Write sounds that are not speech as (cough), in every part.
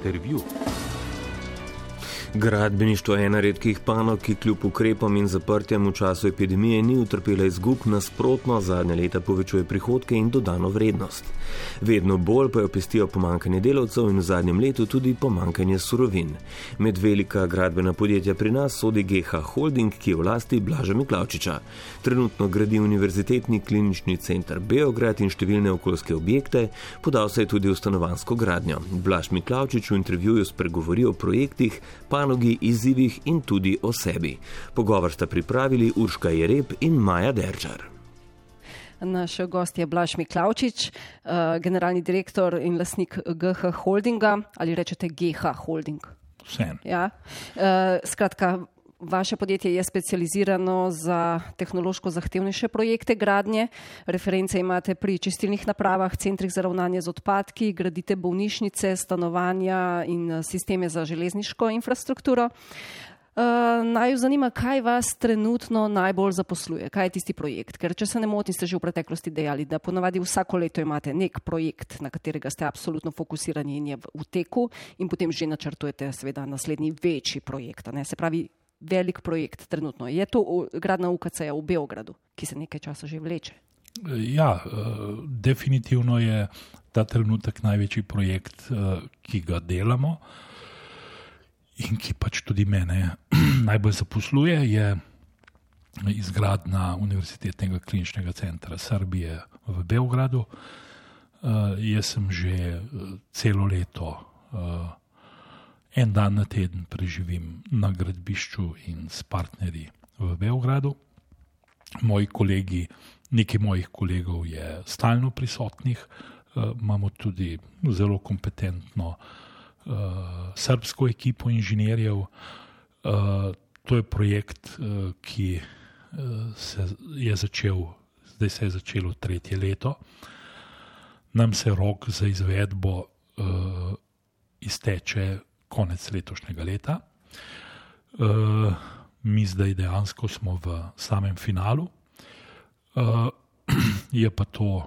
Intervju. Gradbeništvo je ena redkih panog, ki kljub ukrepom in zaprtjem v času epidemije ni utrpela izgub, nasprotno zadnje leta povečuje prihodke in dodano vrednost. Vedno bolj pa jo pestijo pomankanje delavcev in v zadnjem letu tudi pomankanje surovin. Med velika gradbena podjetja pri nas sodi GH Holding, ki je v lasti Blaža Miklavčiča. Trenutno gradi Univerzitetni klinični center Beograd in številne okoljske objekte, podal se je tudi v stanovansko gradnjo. Blaž Miklavčič v intervjuju spregovori o projektih, panogi, izzivih in tudi o sebi. Pogovor sta pripravili Urška Jereb in Maja Deržar. Naš gost je Blaž Miklavčič, generalni direktor in lasnik GH Holdinga ali rečete GH Holding. Vse. Ja. Skratka, vaše podjetje je specializirano za tehnološko zahtevnejše projekte gradnje. Reference imate pri čistilnih napravah, centrih za ravnanje z odpadki, gradite bolnišnice, stanovanja in sisteme za železniško infrastrukturo. Uh, naj jo zanima, kaj vas trenutno najbolj zaposluje, kaj je tisti projekt. Ker, če se ne motim, ste že v preteklosti dejali, da ponavadi vsako leto imate nek projekt, na katerega ste absolutno fokusirani in je v teku, in potem že načrtujete, seveda, naslednji večji projekt. Ne? Se pravi, velik projekt trenutno. Je to gradna UKC v Beogradu, ki se nekaj časa že vleče? Ja, definitivno je ta trenutek največji projekt, ki ga delamo in ki pač tudi mene (clears throat) najbolj zaposluje, je izgradnja Univerzitetnega kliničnega centra Srbije v Beogradu. Jaz sem že celo leto en dan na teden preživim na gradbišču in s partnerji v Beogradu. Moji kolegi, nekaj mojih kolegov je stalno prisotnih, uh, imamo tudi zelo kompetentno uh, srpsko ekipo inženirjev. Uh, to je projekt, uh, ki se je začel, zdaj se je začelo tretje leto. Nam se rok za izvedbo uh, izteče konec letošnjega leta. Uh, mi zdaj dejansko smo v samem finalu. Uh, (clears throat) je pa to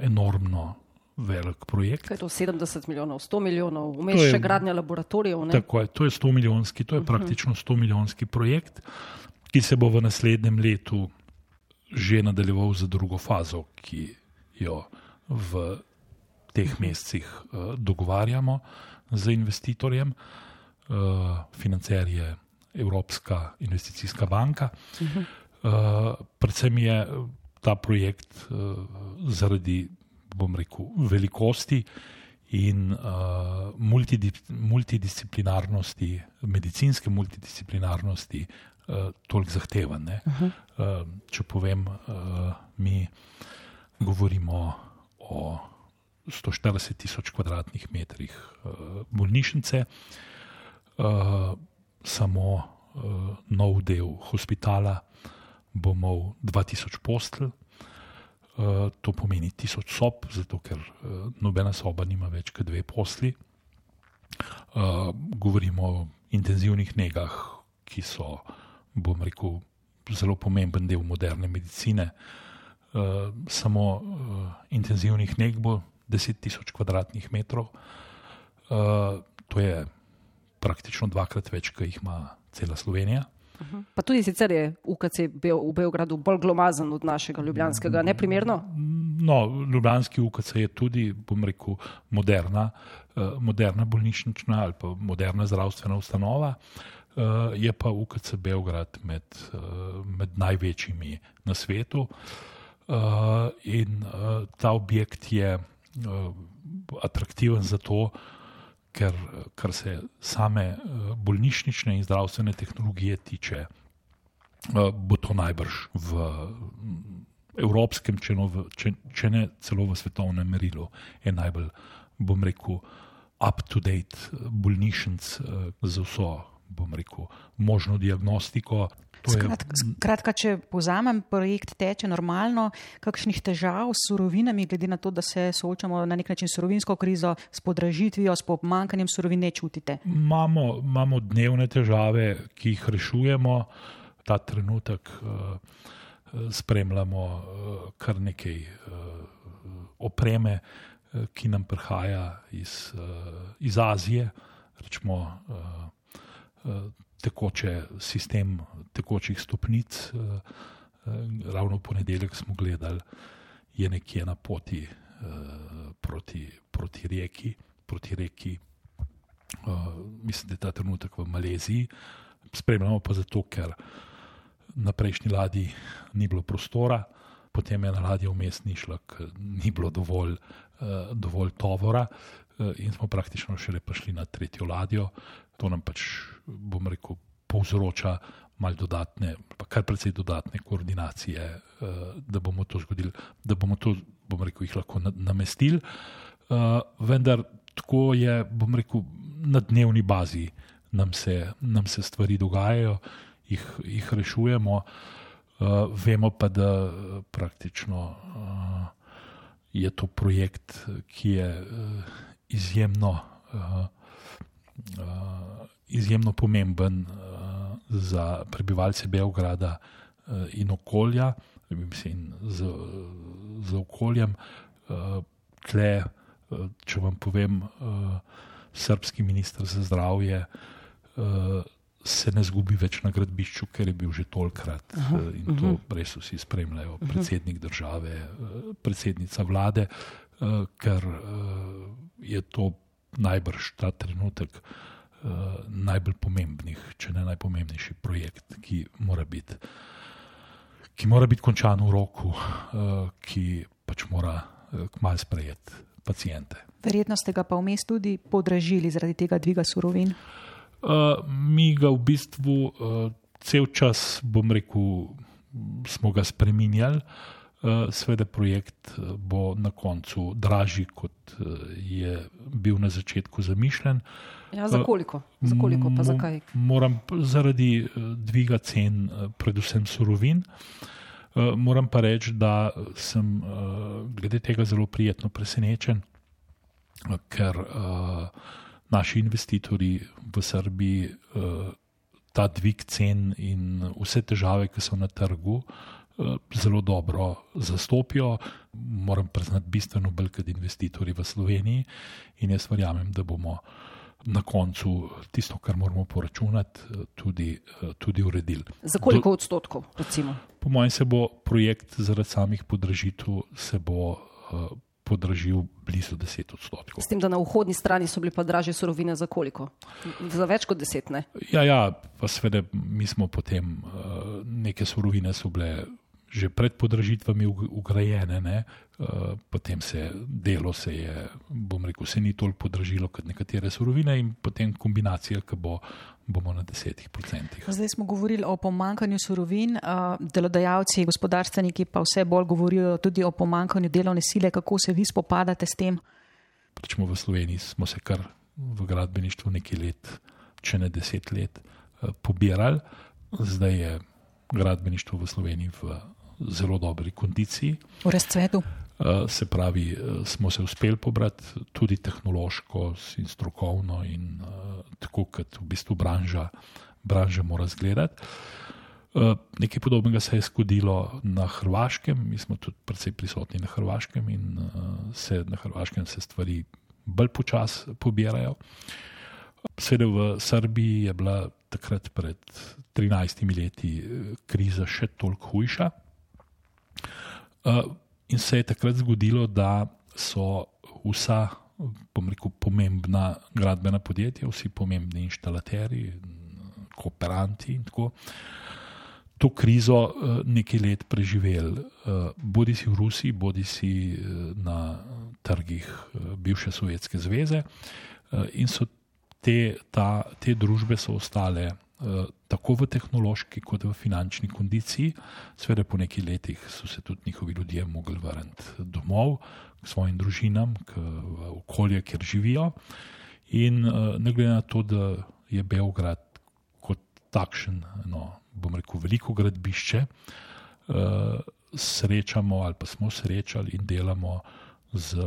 enormno velik projekt. Kaj je to 70 milijonov, 100 milijonov, vmes še gradnja laboratorijev? Tako je, to je 100 milijonski, to je uh -huh. praktično 100 milijonski projekt, ki se bo v naslednjem letu že nadaljeval za drugo fazo, ki jo v teh -huh. mesecih uh, dogovarjamo. Uh, z investitorjem, uh, financer je Evropska investicijska banka. Uh -huh. uh, predvsem je ta projekt zaradi, bom rekel, velikosti in uh, multidis multidisciplinarnosti, medicinske multidisciplinarnosti. Uh, toliko zahteven. Uh -huh. uh, če povem, uh, mi govorimo o 140 tisoč kvadratnih metrih uh, bolnišnice, uh, samo uh, nov del hospitala bo imel 2000 postelj. To pomeni tisoč sob, zato ker nobena soba nima več kot dve posli. Govorimo o intenzivnih negah, ki so, bom rekel, zelo pomemben del moderne medicine. Uh, samo uh, intenzivnih neg bo 10 tisoč kvadratnih metrov. Uh, to je praktično dvakrat več, kot jih ima cela Slovenija. Pa tudi sicer je UKC v Beogradu bolj glomazen od našega ljubljanskega, ne primerno? No, ljubljanski UKC je tudi, bom rekel, moderna, uh, moderna bolnišnična ali pa moderna zdravstvena ustanova. Uh, je pa UKC Beograd med, med največjimi na svetu. In ta objekt je atraktiven zato, ker kar se same uh, bolnišnične in zdravstvene tehnologije tiče, uh, bo to najbrž v evropskem, če, no v, če, če ne celo v svetovnem merilu, je najbolj, bom rekel, up-to-date bolnišnic uh, z vso, bom rekel, možno diagnostiko. Skratka, skratka, če povzamem, projekt teče normalno, kakšnih težav s surovinami, glede na to, da se soočamo na nek način s surovinsko krizo, s podražitvijo, s pomankanjem surovin, ne čutite? Imamo, imamo dnevne težave, ki jih rešujemo. Ta trenutek uh, spremljamo uh, kar nekaj uh, opreme, ki nam prihaja iz, iz Azije, rečemo tekoče sistem tekočih stopnic. Ravno v ponedeljek smo gledali, je nekje na poti proti, proti reki, proti reki. Mislim, da je ta trenutek v Maleziji. Spremljamo pa zato, ker na prejšnji ladji ni bilo prostora, potem je na ladji vmes ni šlo, ker ni bilo dovolj, dovolj tovora in smo praktično šele prišli na tretjo ladjo to nam pač, bom rekel, povzroča malo dodatne, pa kar precej dodatne koordinacije, uh, da bomo to zgodili, da bomo to, bom rekel, jih lahko namestili. Uh, vendar tako je, bom rekel, na dnevni bazi nam se, nam se stvari dogajajo, jih, jih rešujemo. Uh, vemo pa, da praktično je to projekt, ki je izjemno. Uh, uh, izjemno pomemben uh, za prebivalce Beograda uh, in okolja, mislim, z, z okoljem. Uh, tle, uh, če vam povem, uh, srpski ministr za zdravje. Uh, Se ne zgubi več na gradbišču, ker je bil že tolkrat aha, in to uh-huh. res vsi spremljajo, predsednik države, predsednica vlade, ker je to najbrž ta trenutek uh, najbolj pomembnih, če ne najpomembnejši projekt, ki mora biti, ki mora biti končan v roku, uh, ki pač mora uh, kmalo sprejeti pacijente. Verjetno ste ga pa vmes tudi podražili zaradi tega dviga surovin. Uh, mi ga v bistvu uh, cel čas, bom rekel, smo ga spreminjali. Uh, Eh, Sveda projekt eh, bo na koncu dražji, kot eh, je bil na začetku zamišljen. Ja, za koliko? Za koliko pa zakaj? Moram zaradi dviga cen, predvsem surovin. Moram pa reči, da sem glede tega zelo prijetno presenečen, ker naši investitorji v Srbiji ta dvig cen in vse težave, ki so na trgu, Eh, zelo dobro zastopijo, moram priznati, bistveno bolj kot investitorji v Sloveniji. In jaz verjamem, da bomo na koncu tisto, kar moramo poračunati, eh, tudi, eh, tudi uredili. Za koliko odstotkov? Recimo? Po mojem se bo projekt zaradi samih podražitev podražil blizu 10 odstotkov. S tem, da na vhodni strani so bile pa draže surovine za koliko? Za več kot 10, ne? Ja, ja pa seveda mi smo potem, neke surovine so bile že pred podražitvami ugrajene, ne? Uh, potem se delo se je, bom rekel, se ni toliko podražilo kot nekatere surovine in potem kombinacija, ki bo, bomo na desetih procentih. Zdaj smo govorili o pomankanju surovin, uh, delodajalci, gospodarstveniki pa vse bolj govorijo tudi o pomankanju delovne sile. Kako se vi spopadate s tem? Rečemo v Sloveniji smo se kar v gradbeništvu nekaj let, če ne deset let, uh, pobirali. Zdaj je gradbeništvo v Sloveniji v zelo dobri kondiciji. V razcvetu. Eh, se pravi, eh, smo se uspeli pobrati tudi tehnološko in strokovno, in uh, tako kot v bistvu branža, branža mora zgledati. Nekaj podobnega se je zgodilo na Hrvaškem, mi smo tudi precej prisotni na Hrvaškem in se na Hrvaškem se stvari bolj počasi pobirajo. Sveda v Srbiji je bila takrat pred 13 leti kriza še toliko hujša. Uh, in se je takrat zgodilo, da so vsa, rekel, pomembna gradbena podjetja, vsi pomembni inštalaterji, kooperanti in tako. To krizo uh, nekaj let preživeli, uh, bodi si v Rusiji, bodi si na trgih bivše Sovjetske zveze, in so te, ta, te družbe so ostale Eh, tako v tehnološki, kot v finančni kondiciji. Sveda, po nekaj letih so se tudi njihovi ljudje mogli vrniti domov, k svojim družinam, k okolju, kjer živijo. In eh, ne glede na to, da je Beograd kot takšen, no, bom rekel, veliko gradbišče, eh, srečamo ali pa smo srečali in delamo. Z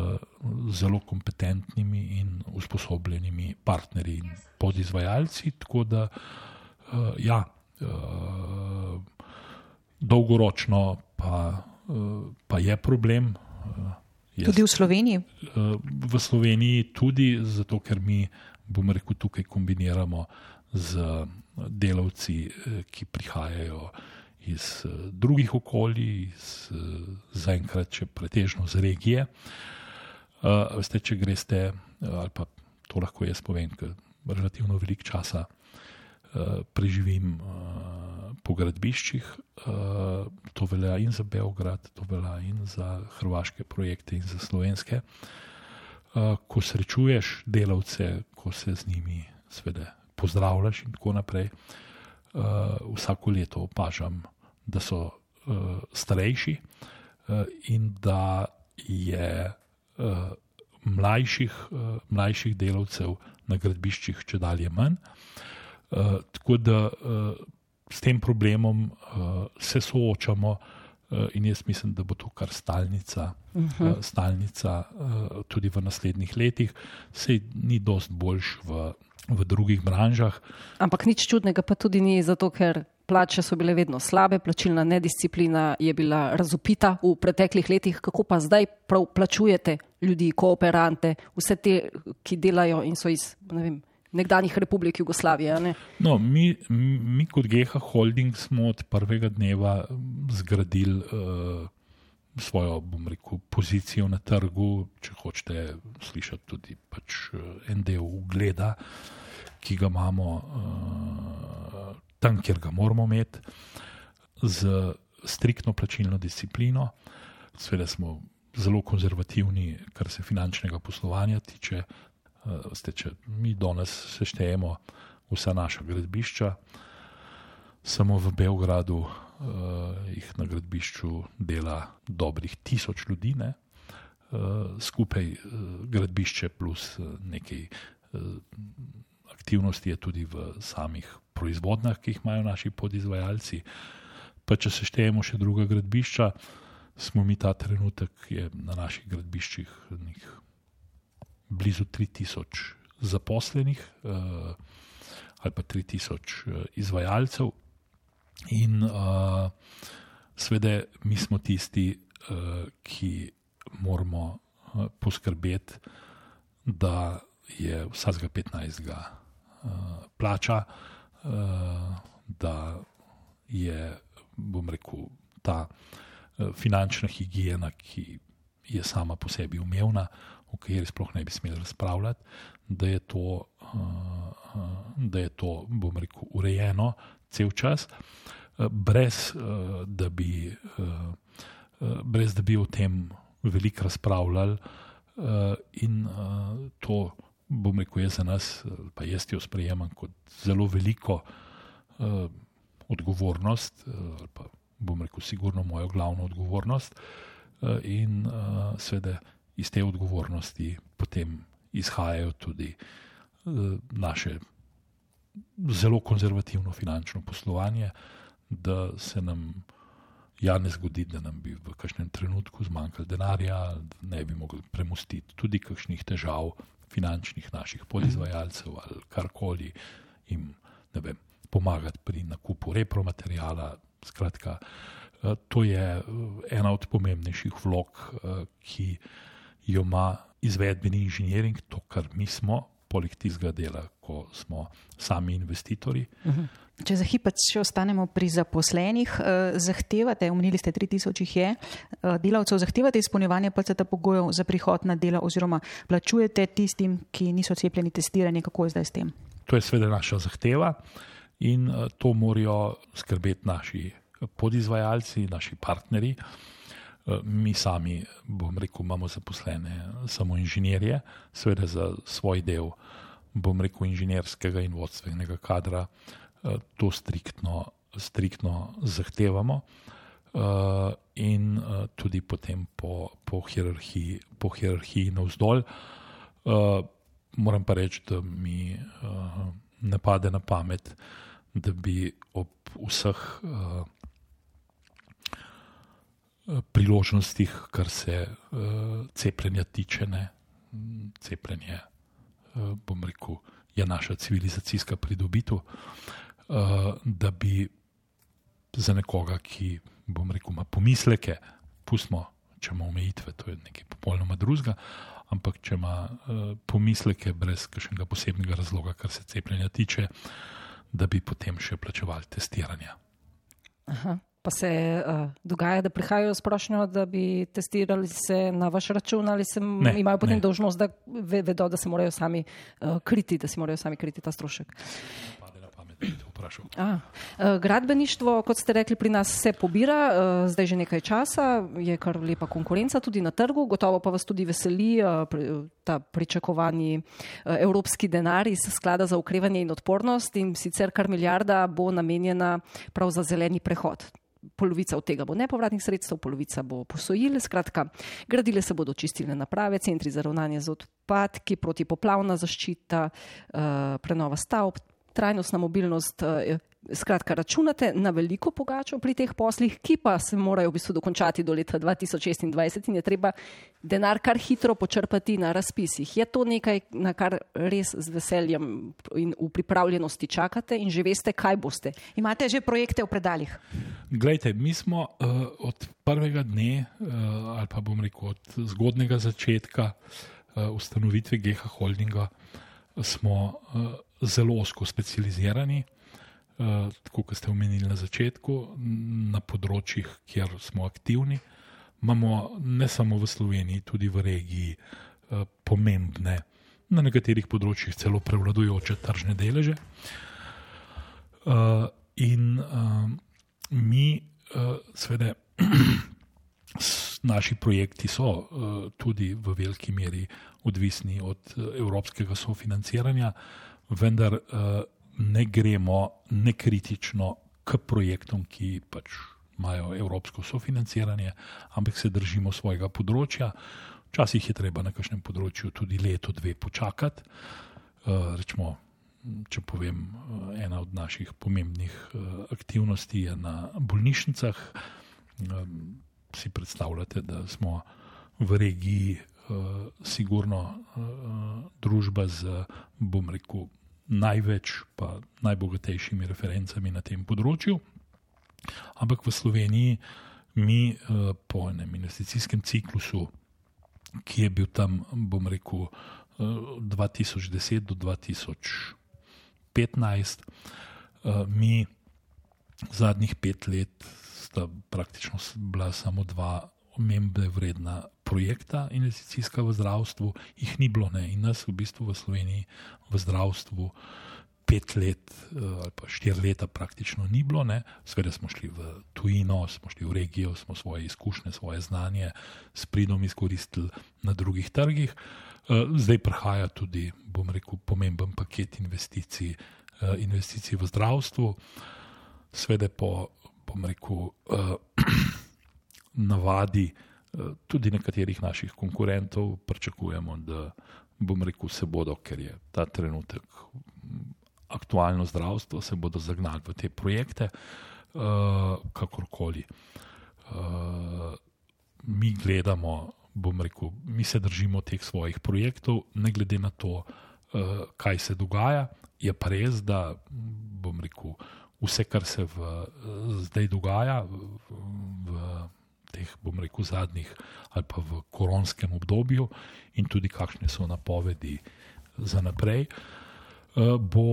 zelo kompetentnimi in usposobljenimi partnerji in podizvajalci, tako da uh, uh, ja, uh, dolgoročno pa, uh, pa je problem. Uh, Jaz, tudi v Sloveniji? V Sloveniji tudi, zato ker mi, bomo rekel, tukaj kombiniramo z delavci, ki prihajajo iz drugih okolij, iz, zaenkrat, če pretežno z regije. Veste, če greste, ali pa to lahko jaz povem, ker relativno veliko časa preživim po gradbiščih. Uh, to velja in za Beograd, to velja in za hrvaške projekte, in za slovenske. Ko srečuješ delavce, ko se z njimi svede, pozdravljaš in tako naprej, vsako leto opažam, da so starejši in da je mlajših, mlajših delavcev na gradbiščih če dalje manj. Uh, tako da uh, s tem problemom uh, se soočamo. Uh, in jaz mislim, da bo to kar stalnica, uh -huh. uh, stalnica uh, tudi v naslednjih letih, sej ni dost boljš v, v drugih branžah. Ampak nič čudnega pa tudi ni, zato ker plače so bile vedno slabe, plačilna nedisciplina je bila razupita v preteklih letih. Kako pa zdaj plačujete ljudi, kooperante, vse te, ki delajo in so iz, ne vem, nekdanjih republik Jugoslavije. No, mi, mi kot GH Holding smo od prvega dneva zgradili uh, svojo rekel, pozicijo na trgu, če hočete slišati tudi pač, uh, en del ugleda, ki ga imamo uh, tam, kjer ga moramo imeti, z striktno plačilno disciplino. Sveda smo zelo konzervativni, kar se finančnega poslovanja tiče, Ste, če mi danes seštejemo vsa naša gradbišča, samo v Beogradu uh, jih na gradbišču dela dobrih tisoč ljudi, ne? uh, skupaj uh, gradbišče plus uh, nekaj uh, aktivnosti je tudi v samih proizvodnjah, ki jih imajo naši podizvajalci. Pa če seštejemo še druga gradbišča, smo mi ta trenutek na naših gradbiščih nekaj blizu 3000 zaposlenih uh, ali pa 3000 uh, izvajalcev, in uh, seveda mi smo tisti, uh, ki moramo uh, poskrbeti, da je vsakega 15. Uh, plača, uh, da je, bom rekel, ta uh, finančna higiena, ki je sama po sebi umevna, o kateri sploh ne bi smeli razpravljati, da je to, uh, da je to bom rekel, urejeno cel čas, uh, brez, da bi, brez da bi o tem veliko razpravljali. In to, bom rekel, je za nas, pa jaz jo sprejemam kot zelo veliko odgovornost, pa bom rekel, sigurno mojo glavno odgovornost. In uh, seveda iz te odgovornosti potem izhajajo tudi uh, naše zelo konzervativno finančno poslovanje, da se nam ja ne zgodi, da nam bi v kažem trenutku zmanjkalo denarja, da ne bi mogli premustiti tudi kakšnih težav finančnih naših podizvajalcev ali karkoli jim vem, pomagati pri nakupu repromaterijala. Skratka, uh, to je uh, ena od pomembnejših vlog, ki jo ima izvedbeni inženiring, to, kar mi smo, poleg tistega dela, ko smo sami investitorji. Mhm. Če za hip še ostanemo pri zaposlenih, eh, zahtevate, omenili ste, 3000 jih je, eh, delavcev, zahtevate izpolnjevanje PCT pogojev za prihod na delo, oziroma plačujete tistim, ki niso cepljeni, testirani, kako je zdaj s tem? To je seveda naša zahteva in eh, to morajo skrbeti naši podizvajalci, naši partnerji. Eh, mi sami, bom rekel, imamo zaposlene samo inženirje, seveda za svoj del, bom rekel, inženirskega in vodstvenega kadra, eh, to striktno, striktno zahtevamo. Uh, in tudi potem po, po hierarhiji, po hierarhiji navzdol. Moram pa reči, da mi ne pade na pamet, da bi ob vseh uh, priložnostih, kar se uh, cepljenja tiče. Ne. Cepljenje, uh, bom rekel, je naša civilizacijska pridobitev, uh, da bi za nekoga, ki, bom rekel, ima pomisleke, pustimo, če ima omejitve, to je nekaj popolnoma drugega. Ampak, če ima uh, pomisleke, brez kakšnega posebnega razloga, kar se cepljenja tiče, da bi potem še plačevali testiranja. Aha. Pa se uh, dogaja, da prihajajo s prošnjo, da bi testirali se na vaš račun, ali se Ne, imajo potem ne. dožnost, da ve, vedo, da se morajo sami uh, kriti, da si morajo sami kriti ta strošek. A, uh, gradbeništvo, kot ste rekli, pri nas se pobira, uh, zdaj že nekaj časa, je kar lepa konkurenca tudi na trgu, gotovo pa vas tudi veseli uh, ta pričakovani evropski denar iz sklada za ukrevanje in odpornost in sicer kar milijarda bo namenjena prav za zeleni prehod. Polovica od tega bo nepovratnih sredstev, polovica bo posojil. Skratka, gradile se bodo čistilne naprave, centri za ravnanje z odpadki, protipoplavna zaščita, uh, prenova stavb, trajnostna mobilnost. Skratka, računate na veliko pogačo pri teh poslih, ki pa se morajo v bistvu dokončati do leta 2026 in je treba denar kar hitro počrpati na razpisih. Je to nekaj, na kar res z veseljem in v pripravljenosti čakate in že veste, kaj boste? Imate že projekte v predaljih? Glejte, mi smo uh, od prvega dne, uh, ali pa bom rekel od zgodnega začetka uh, ustanovitve GH Holdinga, smo uh, zelo osko specializirani. Uh, tako kot ste omenili na začetku, na področjih, kjer smo aktivni, imamo ne samo v Sloveniji, tudi v regiji uh, pomembne, na nekaterih področjih celo prevladujoče tržne deleže. Uh, in mi, seveda, (clears throat) naši projekti so tudi v veliki meri odvisni od evropskega sofinanciranja, vendar ne gremo nekritično k projektom, ki pač imajo evropsko sofinanciranje, ampak se držimo svojega področja. Včasih je treba na kakšnem področju tudi leto, dve počakati. Uh, rečemo, če povem, eh, ena od naših pomembnih eh, aktivnosti je na bolnišnicah. Si predstavljate, da smo v regiji sigurno družba z, bom rekel, največ, pa najbogatejšimi referencami na tem področju. Ampak v Sloveniji mi uh, po enem investicijskem ciklusu, ki je bil tam, bom rekel, uh, 2010 do 2015, uh, mi zadnjih pet let sta praktično bila samo dva omembe vredna projekta investicijska v zdravstvu, jih ni bilo ne in nas v bistvu v Sloveniji v zdravstvu pet let eh, ali pa štiri leta praktično ni bilo, ne. Seveda smo šli v tujino, smo šli v regijo, smo svoje izkušnje, svoje znanje s pridom izkoristili na drugih trgih. Eh, Zdaj prihaja tudi, bom rekel, pomemben paket investicij, eh, investicij v zdravstvu, sveda po, bom rekel, (clears throat) navadi tudi nekaterih naših konkurentov pričakujemo, da bom rekel, se bodo, ker je ta trenutek aktualno zdravstvo, se bodo zagnali v te projekte, eh, kakorkoli. Eh, Mi gledamo, bom rekel, mi se držimo teh svojih projektov, ne glede na to, eh, kaj se dogaja. Je pa res, da bom rekel, vse, kar se v, zdaj dogaja, v, v teh, bom rekel, zadnjih ali pa v koronskem obdobju, in tudi kakšne so napovedi za naprej, eh, bo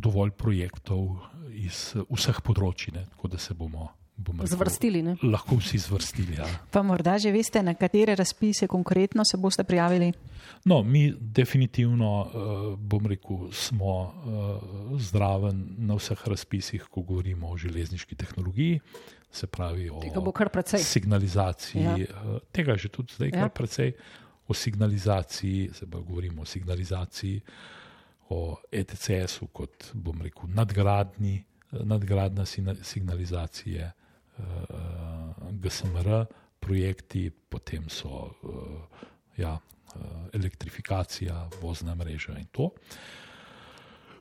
dovolj projektov iz vseh področji, ne, tako da se bomo. Rekel, Zvrstili, ne? Lahko vsi zvrstili. Ja. Pa morda že veste, na katere razpise konkretno se boste prijavili? No, mi definitivno, uh, bom rekel, smo uh, zraven na vseh razpisih, ko govorimo o železniški tehnologiji, se pravi o Tega bo kar precej. signalizaciji. Ja. Ja. Tega je že tudi zdaj Ja. kar precej. O signalizaciji, se pa govorimo o signalizaciji, o ETCS-u kot, bom rekel, nadgradni, nadgradna uh, GSMR projekti, potem so uh, ja, uh, elektrifikacija, vozna mreža in to.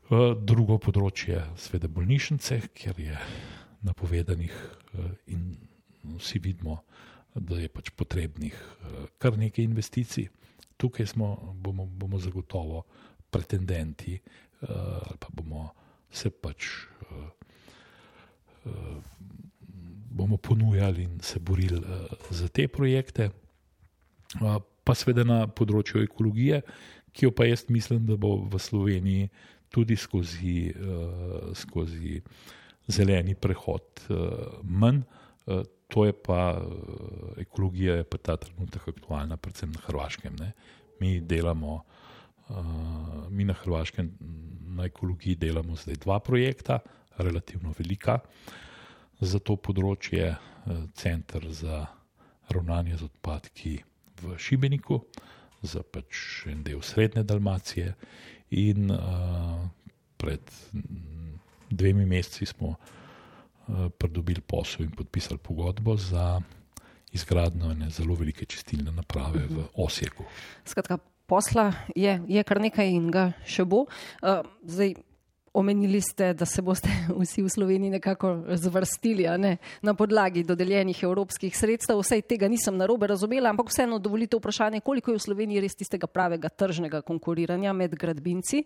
Uh, drugo področje, sveda bolnišnice, kjer je napovedanih uh, in vsi vidimo, da je pač potrebnih uh, kar nekaj investicij. Tukaj smo, bomo, bomo zagotovo pretendenti uh, ali pa bomo se pač, uh, uh, bomo ponujali in se borili za te projekte. Pa seveda na področju ekologije, ki jo pa jaz mislim, da bo v Sloveniji tudi skozi, skozi zeleni prehod manj. To je pa ekologija, je pa ta trenutek aktualna, predvsem na Hrvaškem. Ne. Mi delamo, mi na Hrvaškem na ekologiji delamo zdaj dva projekta, relativno velika za to področje, Center za ravnanje z odpadki v Šibeniku, za pač en del Srednje Dalmacije. In uh, pred dvemi meseci smo uh, pridobili posel in podpisali pogodbo za izgradnjo ene zelo velike čistilne naprave uh -huh. v mhm. Osijeku. Skratka, posla je, je kar nekaj in ga še bo. Uh, zdaj, Omenili ste, da se boste (laughs) vsi v Sloveniji nekako zvrstili ne? na podlagi dodeljenih evropskih sredstev. Vse tega nisem narobe razumela, ampak vseeno dovolite vprašanje, koliko je v Sloveniji res tistega pravega tržnega konkuriranja med gradbinci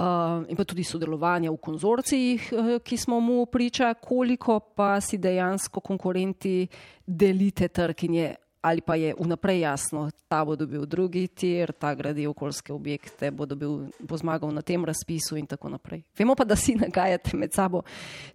uh, in pa tudi sodelovanja v konzorcijih, uh, ki smo mu priča, koliko pa si dejansko konkurenti delite trg in je ali pa je vnaprej jasno, ta bo dobil drugi tir, ta gradi okoljske objekte, bo, dobil, bo zmagal na tem razpisu in tako naprej. Vemo pa, da si nagajate med sabo,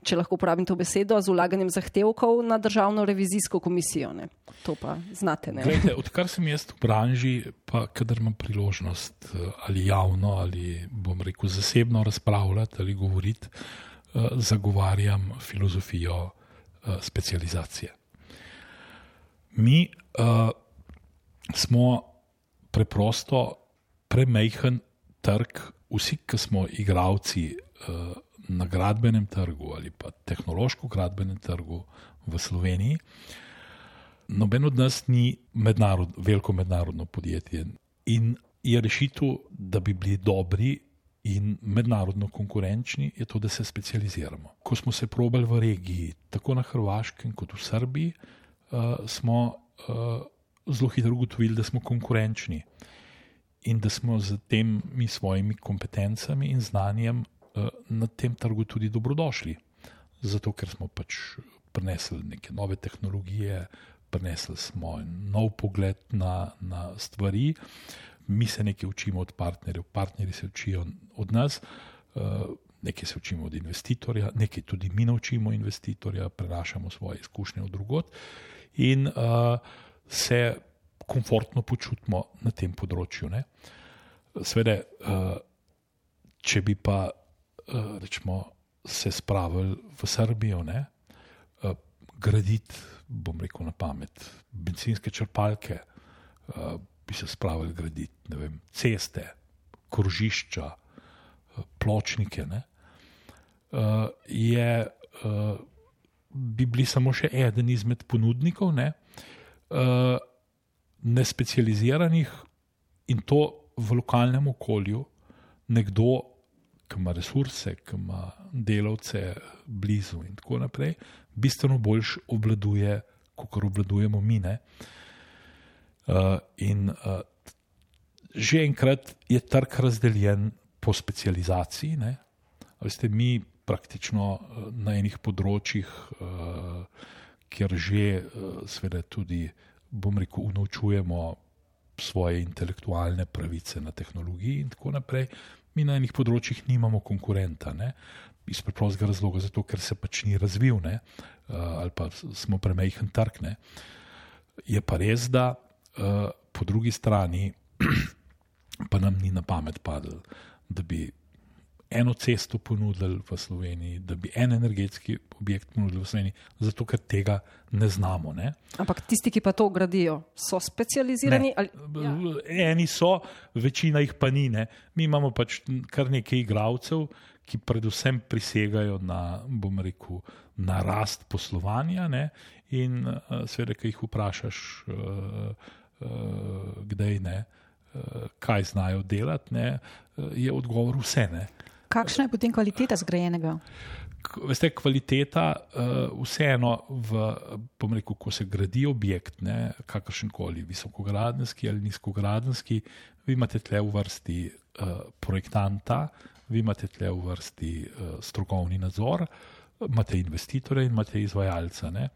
če lahko uporabim to besedo, z ulaganjem zahtevkov na državno revizijsko komisijo. Ne? To pa znate. Glede, odkar sem jaz v branži, pa kadar imam priložnost eh, ali javno ali bom rekel zasebno razpravljati ali govoriti, eh, zagovarjam filozofijo eh, specializacije. Mi uh, smo preprosto premehen trg, vsi, ki smo igravci uh, na gradbenem trgu ali pa tehnološko gradbenem trgu v Sloveniji. Noben od nas ni mednarod, veliko mednarodno podjetje in je rešitev, da bi bili dobri in mednarodno konkurenčni, je to, da se specializiramo. Ko smo se probali v regiji, tako na Hrvaškem kot v Srbiji, uh, smo uh, zelo hitro ugotovili, da smo konkurenčni in da smo z temi svojimi kompetencami in znanjem uh, na tem trgu tudi dobrodošli. Zato, ker smo pač prinesli neke nove tehnologije, prinesli smo nov pogled na, na stvari, mi se nekaj učimo od partnerjev, partnerji se učijo od nas. Uh, Nekaj se učimo od investitorja, nekaj tudi mi naučimo investitorja, prenašamo svoje izkušnje od drugot in uh, se komfortno počutimo na tem področju. Ne. Svede, uh, če bi pa uh, rečemo, se spravili v Srbijo, ne, uh, graditi, bom rekel na pamet, benzinske črpalke, uh, bi se spravili graditi vem, ceste, krožišča, uh, pločnike. Ne, uh, je, uh, bi bili samo še eden izmed ponudnikov, ne, uh, nespecializiranih in to v lokalnem okolju, nekdo, ki ima resurse, ki ima delavce blizu in tako naprej, bistveno bolj obladuje, kot obladujemo mi. Uh, in uh, že enkrat je trg razdeljen po specializaciji. Veste, mi praktično eh, na enih področjih, eh, kjer že eh, seveda tudi, bom rekel, unovčujemo svoje intelektualne pravice na tehnologiji in tako naprej, mi na enih področjih nimamo konkurenta. Ne? Iz preprostega razloga, zato ker se pač ni razvil, ne? ali pa smo premajhen trg. Ne? Je pa res, da po drugi strani (clears throat) pa nam ni na pamet padlo, da bi eno cesto ponudili v Sloveniji, da bi en energetski objekt ponudili v Sloveniji, zato ker tega ne znamo. Ne? Ampak tisti, ki pa to gradijo, so specializirani? Ne. Ali, ja. Eni so, večina jih pa ni. Ne? Mi imamo pač kar nekaj igravcev, ki predvsem prisegajo na, bom rekel, na rast poslovanja. Ne? In uh, seveda, ki jih vprašaš, uh, uh, kdaj ne. Kaj znajo delati, ne, je odgovor vse. Ne. Kakšna je potem kvaliteta zgrajenega? Veste, kvaliteta, uh, vseeno, v, rekel, ko se gradi objekt, kakršen koli, visokogradski ali nizkogradski, vi imate tle v vrsti uh, projektanta, vi imate tle v vrsti uh, strokovni nadzor, imate investitore in imate izvajalca. Ne?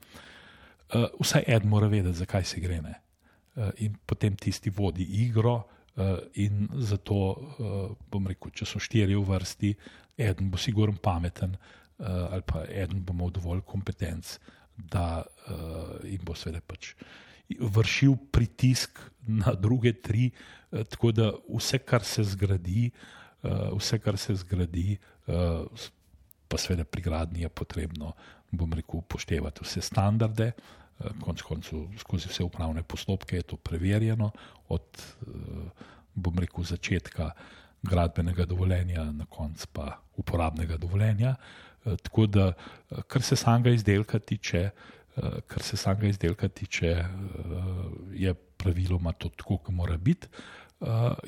Uh, vsaj en mora vedeti, zakaj se gre. Uh, in potem tisti vodi igro, in zato uh, bom rekel, če so štiri v vrsti, en bo sigurno pameten, uh, ali pa en bo imel dovolj kompetenc, da jim bo seveda pač vršil pritisk na druge tri, tako da vse, kar se zgradi, vse, kar se zgradi, pa seveda pri gradnji je potrebno, bom rekel, upoštevati vse standarde. Konec koncev, skozi vse upravne postopke je to preverjeno, od, bom rekel, začetka gradbenega dovoljenja, na koncu pa uporabnega dovoljenja. Tako da, kar se samega izdelka tiče, kar se samega izdelka tiče, je praviloma to tako, kot mora biti.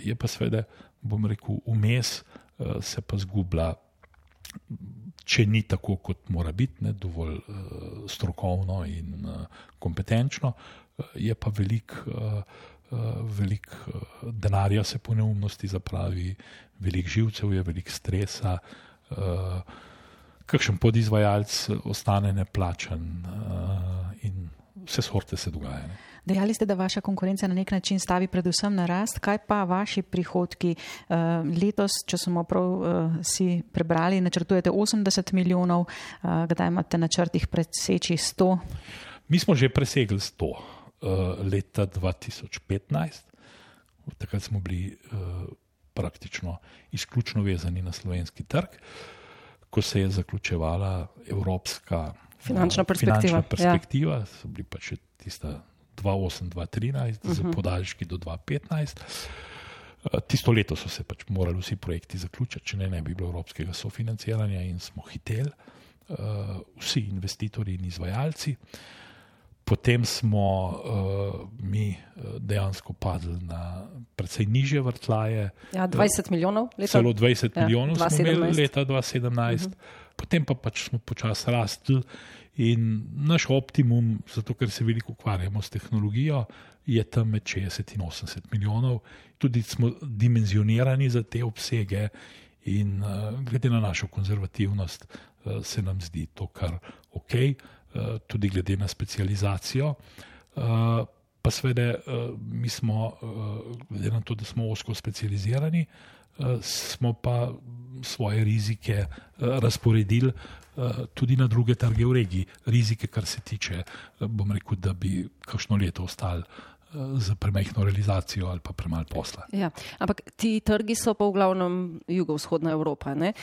Je pa seveda, bom rekel, vmes se pa zgublja če ni tako, kot mora biti, ne, dovolj uh, strokovno in uh, kompetenčno, uh, je pa velik, uh, velik uh, denarja se po neumnosti zapravi, velik živcev je, velik stresa. Uh, kakšen podizvajalec ostane neplačen, uh, in vse sorte se dogajajo. Dejali ste, da vaša konkurenca na nek način stavi predvsem na rast. Kaj pa vaši prihodki? Eh, letos, če smo prav eh, si prebrali, načrtujete 80 milijonov, eh, kdaj imate na črtih preseči 100? Mi smo že presegli 100 leta 2015. Takrat smo bili praktično izključno vezani na slovenski trg, ko se je zaključevala evropska finančna perspektiva. Finančna perspektiva ja. So bili pa še tista 2008-2013, uh -huh. z podaljški do 2015. Eh, tisto leto so se pač morali vsi projekti zaključiti, če ne, ne bi bilo evropskega sofinanciranja in smo hiteli, uh, vsi investitorji in izvajalci. Potem smo uh, mi dejansko padli na precej nižje vrtlaje. Ja, 20 milijonov leta. Celo 20 ja, milijonov smo imeli leta 2017, uh -huh. potem pa pač smo počasi rastli. In naš optimum, zato ker se veliko ukvarjamo s tehnologijo, je tam med 60 in 80 milijonov. Tudi smo dimenzionirani za te obsege, in uh, glede na našo konzervativnost, uh, se nam zdi to kar ok, uh, tudi glede na specializacijo. Uh, pa seveda, uh, mi smo, uh, glede na to, da smo osko specializirani, uh, smo pa svoje rizike uh, razporedili Eh, tudi na druge trge v regiji, rizike, kar se tiče, eh, bom rekel, da bi kakšno leto ostali. Eh, za premehko realizacijo ali pa premalo posla. Ja, ampak ti trgi so pa v glavnem jugovzhodna Evropa. Ne?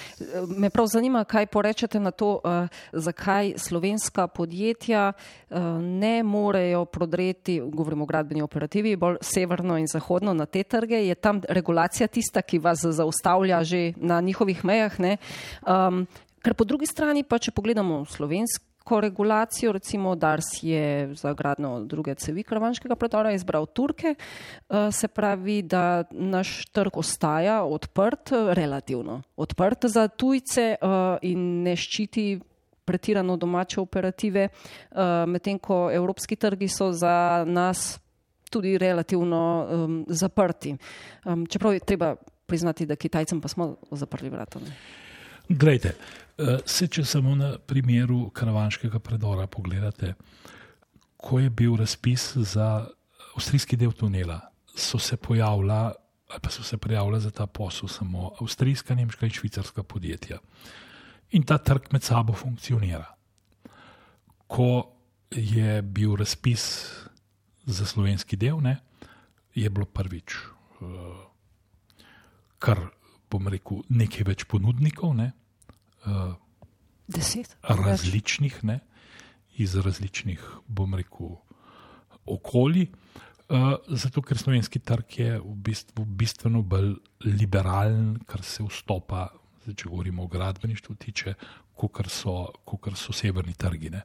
Me prav zanima, kaj porečete na to, zakaj slovenska podjetja ne morejo prodreti, govorimo o gradbeni operativi, bolj severno in zahodno na te trge. Je tam regulacija tista, ki vas zaustavlja že na njihovih mejah? Um, Ker po drugi strani, pa če pogledamo slovensko regulacijo, recimo Dars je za gradno druge cevi Krvanškega predora izbral Turke, eh, se pravi, da naš trg ostaja odprt, relativno odprt za tujce eh, in ne ščiti pretirano domače operative, eh, medtem ko evropski trgi so za nas tudi relativno um, zaprti. Um, čeprav je treba priznati, da Kitajcem pa smo zaprli vrata. Glejte, Eh, se, če samo na primeru Karavanskega predora pogledate, ko je bil razpis za avstrijski del tunela, so se pojavila, ali pa so se prijavila za ta posel samo avstrijska, nemška in švicarska podjetja. In ta trg med sabo funkcionira. Ko je bil razpis za slovenski del, ne, je bilo prvič, uh, kar bom rekel, nekaj več ponudnikov. Ne, uh, različnih, ne, iz različnih, bom rekel, okolij. Uh, zato, ker slovenski trg je v bistvu bistveno bolj liberalen, kar se vstopa, zdaj, če govorimo o gradbeništvu, tiče, kot so, so severni trgi. Ne.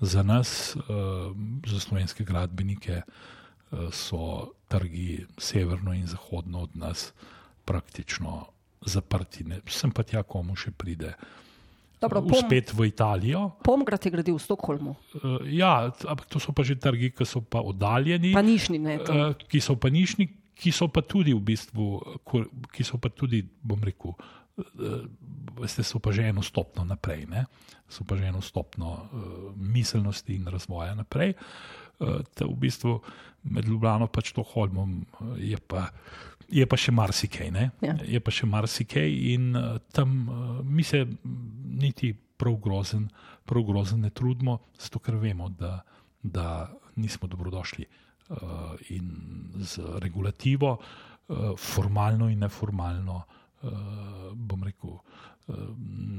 Za nas, uh, za slovenske gradbenike, uh, so trgi severno in zahodno od nas praktično zaprti. Ne. Sem pa tja, komu še pride. Dobro, pom, spet v Italijo. Pomgrad je gradil v Stokholmu. Uh, ja, ampak to so pa že trgi, ki so pa oddaljeni. Pa nišni, ne, uh, ki so pa nišni, ki so pa tudi v bistvu, ki so pa tudi, bom rekel, uh, veste, so pa že eno stopno naprej, ne? so pa že eno stopno uh, miselnosti in razvoja naprej. Uh, v bistvu med Ljubljano pač to holmom je pa. Je pa še marsikaj, ja. je pa še marsikaj, in uh, tam uh, mi se niti prav grozen, prav grozen ne trudimo, zato ker vemo, da, da nismo dobrodošli uh, in z regulativo, uh, formalno in neformalno, uh, bom rekel, uh,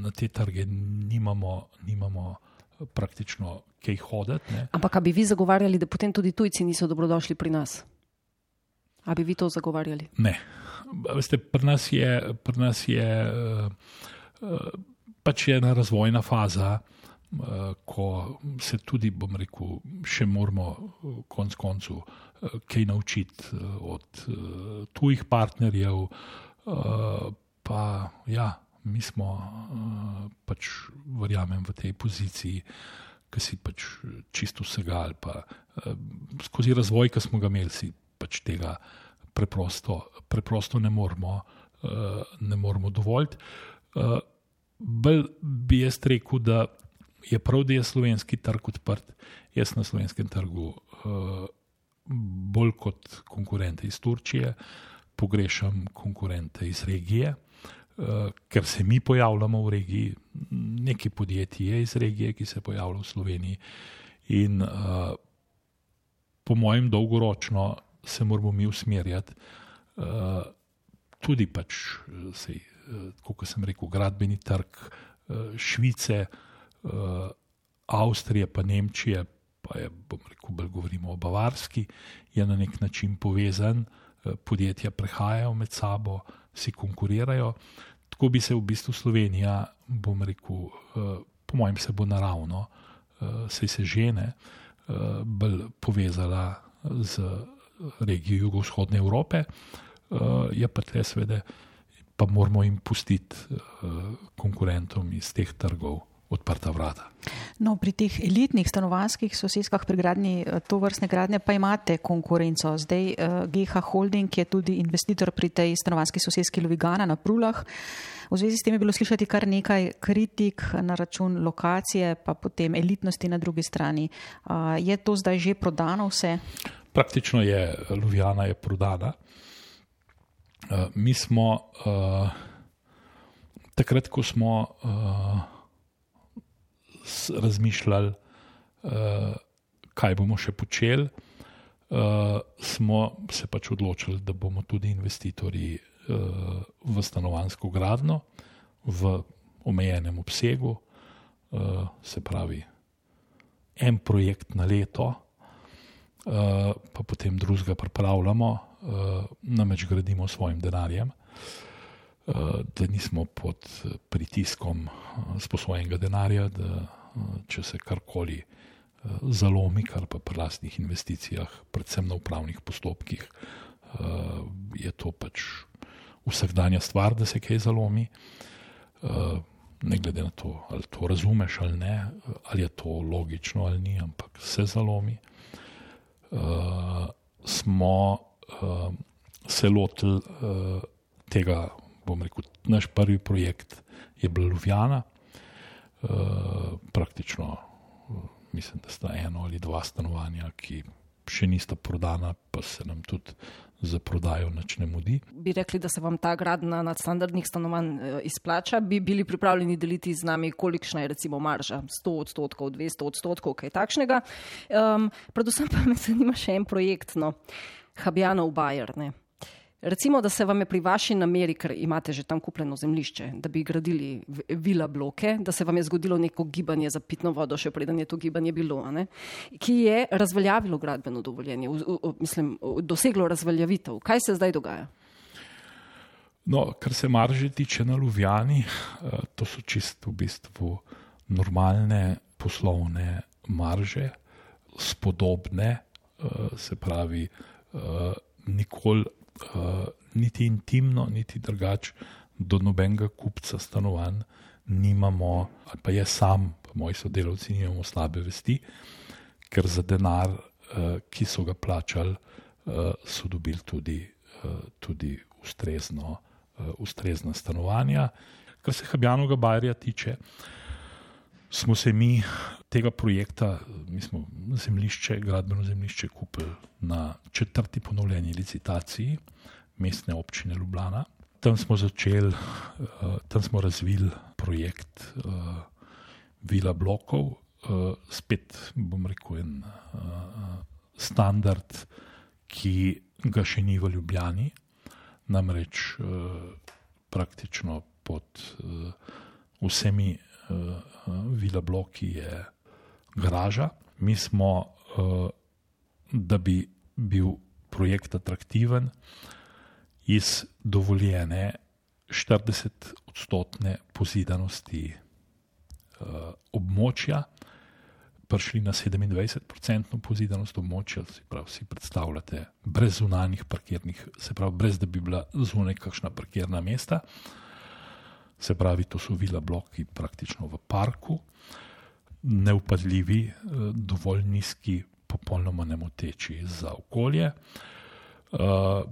na te trge nimamo. nimamo Praktično, kaj hoditi. Ampak, bi vi zagovarjali, da potem tudi tujci niso dobrodošli pri nas? A bi vi to zagovarjali? Ne. Veste, pri nas je, pri nas je uh, uh, pač ena razvojna faza, uh, ko se tudi, bom rekel, še moramo konc koncu kaj naučiti od tujih partnerjev. Pa ja, mi smo pač, verjamem, v tej poziciji. Ki si pač čisto vsega, ali pa uh, skozi razvoj, ki smo ga imeli, si pač tega preprosto, preprosto ne moremo, uh, moremo dovoljiti. Uh, bolj bi jaz rekel, da je prav, da je slovenski trg odprt. Jaz na slovenskem trgu, uh, bolj kot konkurente iz Turčije, pogrešam konkurente iz regije. Ker se mi pojavljamo v regiji, nekaj podjetij je iz regije, ki se pojavljajo v Sloveniji, in uh, po mojem, dolgoročno se moramo mi usmerjati, uh, tudi pač, sej, uh, kot sem rekel, gradbeni trg Švice, Avstrije, pa Nemčije, pa je, bom rekel, bolj govorimo o Bavarski, je na nek način povezan, podjetja prehajajo med sabo, si konkurirajo. Tako bi se v bistvu Slovenija, bom rekel, po mojem, se bo naravno, uh, se žene, bolj povezala z regiji jugovzhodne Evrope, uh, je pa te seveda, pa moramo jim pustiti uh, konkurentom iz teh trgov. Odprta vrata. No, pri teh elitnih stanovanjskih sosedskah pri gradnji eh, to vrstne gradnje pa imate konkurenco. Zdaj uh, GH Holding je tudi investitor pri tej stanovanjski sosedski Lovigana na Prulah. V zvezi s tem je bilo slišati kar nekaj kritik na račun lokacije, pa potem elitnosti na drugi strani. Uh, je to zdaj že prodano vse? Praktično je Ljubljana je prodana. Uh, mi smo uh, takrat, ko smo uh, razmišljali, uh, kaj bomo še počeli, uh, smo se pač odločili, da bomo tudi investitorji uh, v stanovansko gradno v omejenem obsegu, uh, se pravi, en projekt na leto. Eh, pa potem drugega pripravljamo, uh, namreč gradimo s svojim denarjem, uh, da nismo pod pritiskom sposobenega denarja, da če se karkoli zalomi, kar pa pri lastnih investicijah, predvsem na upravnih postopkih, je to pač vsakdanja stvar, da se kaj zalomi. Ne glede na to, ali to razumeš ali ne, ali je to logično ali ni, ampak se zalomi. Uh, uh, smo uh, se lotili uh, tega, bom rekel, naš prvi projekt je bil Ljubljana, uh, praktično, uh, mislim, da sta eno ali dva stanovanja, ki še nista prodana, pa se nam tudi za prodajo nič ne mudi. Bi rekli, da se vam ta gradna nadstandardnih stanovanj eh, izplača, bi bili pripravljeni deliti z nami, kolikšna je recimo marža, 100 odstotkov, 200 odstotkov, kaj takšnega. Um, predvsem pa me (laughs) zanima še en projekt, no, Habjanov Bajer. Recimo, da se vam je pri vaši nameri, ker imate že tam kupljeno zemljišče, da bi gradili vila bloke, da se vam je zgodilo neko gibanje za pitno vodo, še preden je to gibanje bilo, ne? ki je razveljavilo gradbeno dovoljenje, v, v, mislim, doseglo razveljavitev. Kaj se zdaj dogaja? No, kar se marže tiče na Ljubljani, eh, to so čisto v bistvu normalne poslovne marže, spodobne, eh, se pravi, eh, nikoli uh, niti intimno, niti drugače do nobenega kupca stanovanj nimamo, ali pa jaz sam, pa moji sodelavci, nimamo slabe vesti, ker za denar, uh, ki so ga plačali, uh, so dobili tudi, uh, tudi ustrezno, uh, ustrezna stanovanja. Kar se Habjanovega Bajerja tiče, smo se mi tega projekta, mi smo zemljišče, gradbeno zemljišče kupili na četrti ponovljeni licitaciji mestne občine Ljubljana. Tam smo začeli, uh, tam smo razvili projekt uh, Vila Blokov, uh, spet bom rekel, en standard, ki ga še ni v Ljubljani, namreč praktično pod vsemi Vila Bloki je garaža. Mi smo, uh, da bi bil projekt atraktiven, iz dovoljene 40-odstotne pozidanosti uh, območja. Prišli na 27-odstotno pozidanost območja, se pravi, si predstavljate, brez zunanjih parkirnih, se pravi, brez da bi bila zunaj kakšna parkirna mesta. Se pravi, to so vila bloki praktično v parku, neupadljivi, eh, dovolj nizki, popolnoma nemoteči za okolje. Uh,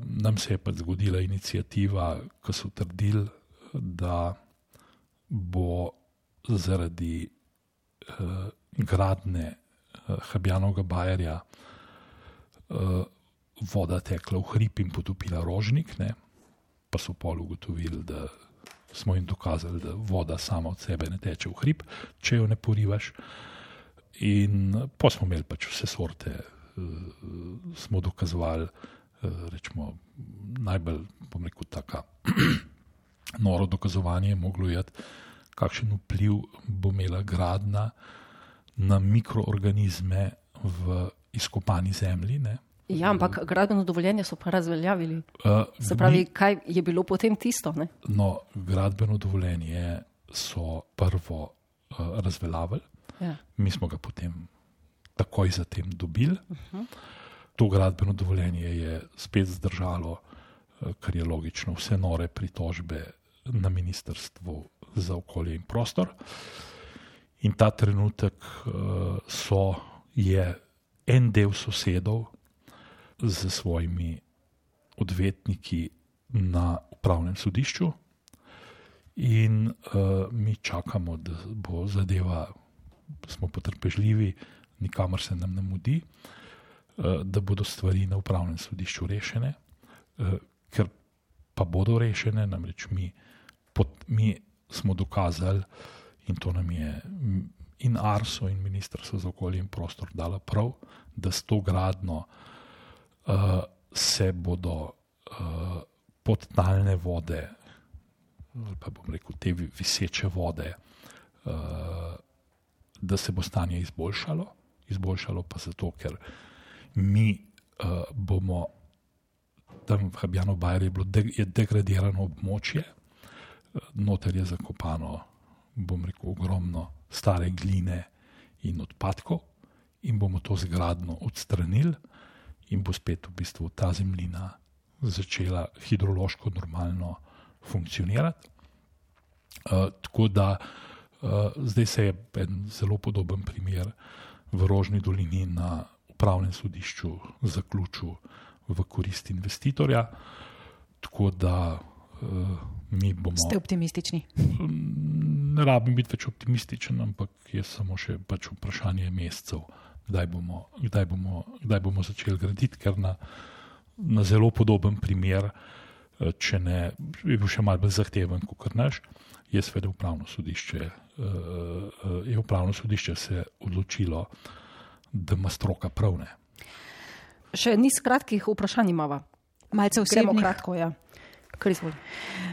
nam se je pa zgodila inicijativa, ko so trdili, da bo zaradi uh, gradne Habjanovega bajerja voda tekla v hrib in potopila rožnik, ne? pa so pol ugotovili, da smo jim dokazali, da voda sama od sebe ne teče v hrib, če jo ne porivaš. In pa smo imeli pač vse sorte, uh, smo dokazovali. Rečemo, najbolj, bom rekel, tako (clears throat) noro dokazovanje je moglo jeti, kakšen vpliv bo imela gradna na mikroorganizme v izkopani zemlji. Ne. Ja, ampak gradbeno dovoljenje so pa razveljavili. Uh, Se pravi, mi, kaj je bilo potem tisto? Ne? No, gradbeno dovoljenje so prvo uh, razveljavili, ja. mi smo ga potem takoj zatem dobili. Uh -huh. To gradbeno dovoljenje je spet zdržalo, uh, kar je logično, vse nore pritožbe na ministrstvu za okolje in prostor. In ta trenutek uh, so, je en del sosedov z svojimi odvetniki na upravnem sodišču, in uh, mi čakamo, da bo zadeva, smo potrpežljivi, nikamor se nam ne mudi, uh, da bodo stvari na upravnem sodišču rešene, uh, ker pa bodo rešene, namreč mi, pot, mi smo dokazali, in to nam je in Arso, in Ministrstvo za okolje in prostor dala prav, da s to gradno uh, se bodo uh, podtalne vode, ali pa bom rekel te viseče vode, uh, da se bo stanje izboljšalo. Izboljšalo pa zato, ker mi uh, bomo tam v Habjano Bajri bilo de, degradirano območje, noter je zakopano, bom rekel, ogromno stare gline in odpadkov, in bomo to zgradno odstranili, in bo spet v bistvu ta zemljina začela hidrološko normalno funkcionirati. Uh, tako da uh, zdaj se je en zelo podoben primer v Rožni dolini na upravnem sodišču zaključil v korist investitorja. Tako da uh, mi bomo. Ste optimistični? Ne rabim biti več optimističen, ampak je samo še pač vprašanje mesecev, kdaj bomo, kdaj bomo, kdaj bomo začeli graditi, ker na, na zelo podoben primer, eh, če ne bi bil še malce bolj zahteven kot naš, je seveda upravno sodišče. Uh, je upravno sodišče se odločilo, da ima stroka pravne. Še niz kratkih vprašanj imamo. Malce vsebno kratko, ja.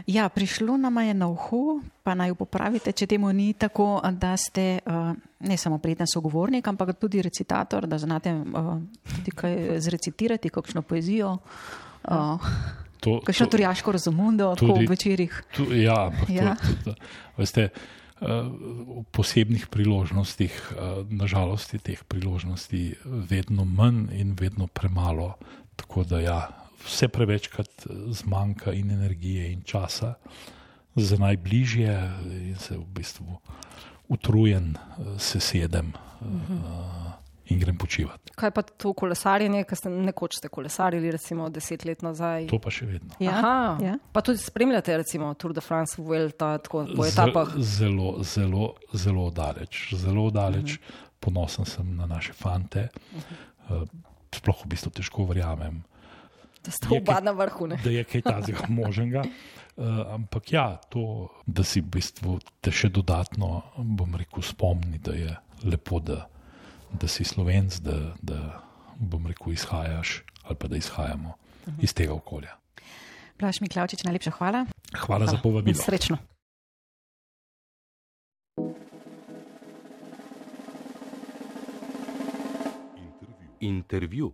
Ja, prišlo nam je na uho, pa naj popravite, če temu ni tako, da ste uh, ne samo prijeten sogovornik, ampak tudi recitator, da znate uh, tudi kaj zrecitirati, kakšno poezijo. Uh, to, kakšno to, turjaško razumundo, tako v večerjih. Tu, ja, ja. To, to, to, veste, v posebnih priložnostih, nažalost, je teh priložnosti vedno manj in vedno premalo. Tako da ja, vse prevečkrat eh, zmanjka in energije in časa za najbližje, in se v bistvu utrujen, eh, se sedem uh, in grem počivati. Kaj pa to kolesarjenje, ki ste nekoč ste kolesarili, recimo deset let nazaj? To pa še vedno. Ja, Aha, ja. pa tudi spremljate, recimo Tour de France, Vuelta, tako po etapah. Zelo, zelo, zelo daleč. Zelo daleč. Uh Mhm. -huh. Ponosen sem na naše fante. Uh -huh. Sploh v bistvu težko verjamem, Da ste oba na vrhu. Ne? da je kaj takega možnega. Uh, (laughs) ampak ja, to, da si v bistvu te še dodatno, bom rekel, spomni, da je lepo, da, da si slovenc, da, da bom rekel, izhajaš ali pa da izhajamo uh -huh. iz tega okolja. Blaž Miklavčič, najlepša hvala. Hvala, hvala. za povabilo. Srečno. Intervju.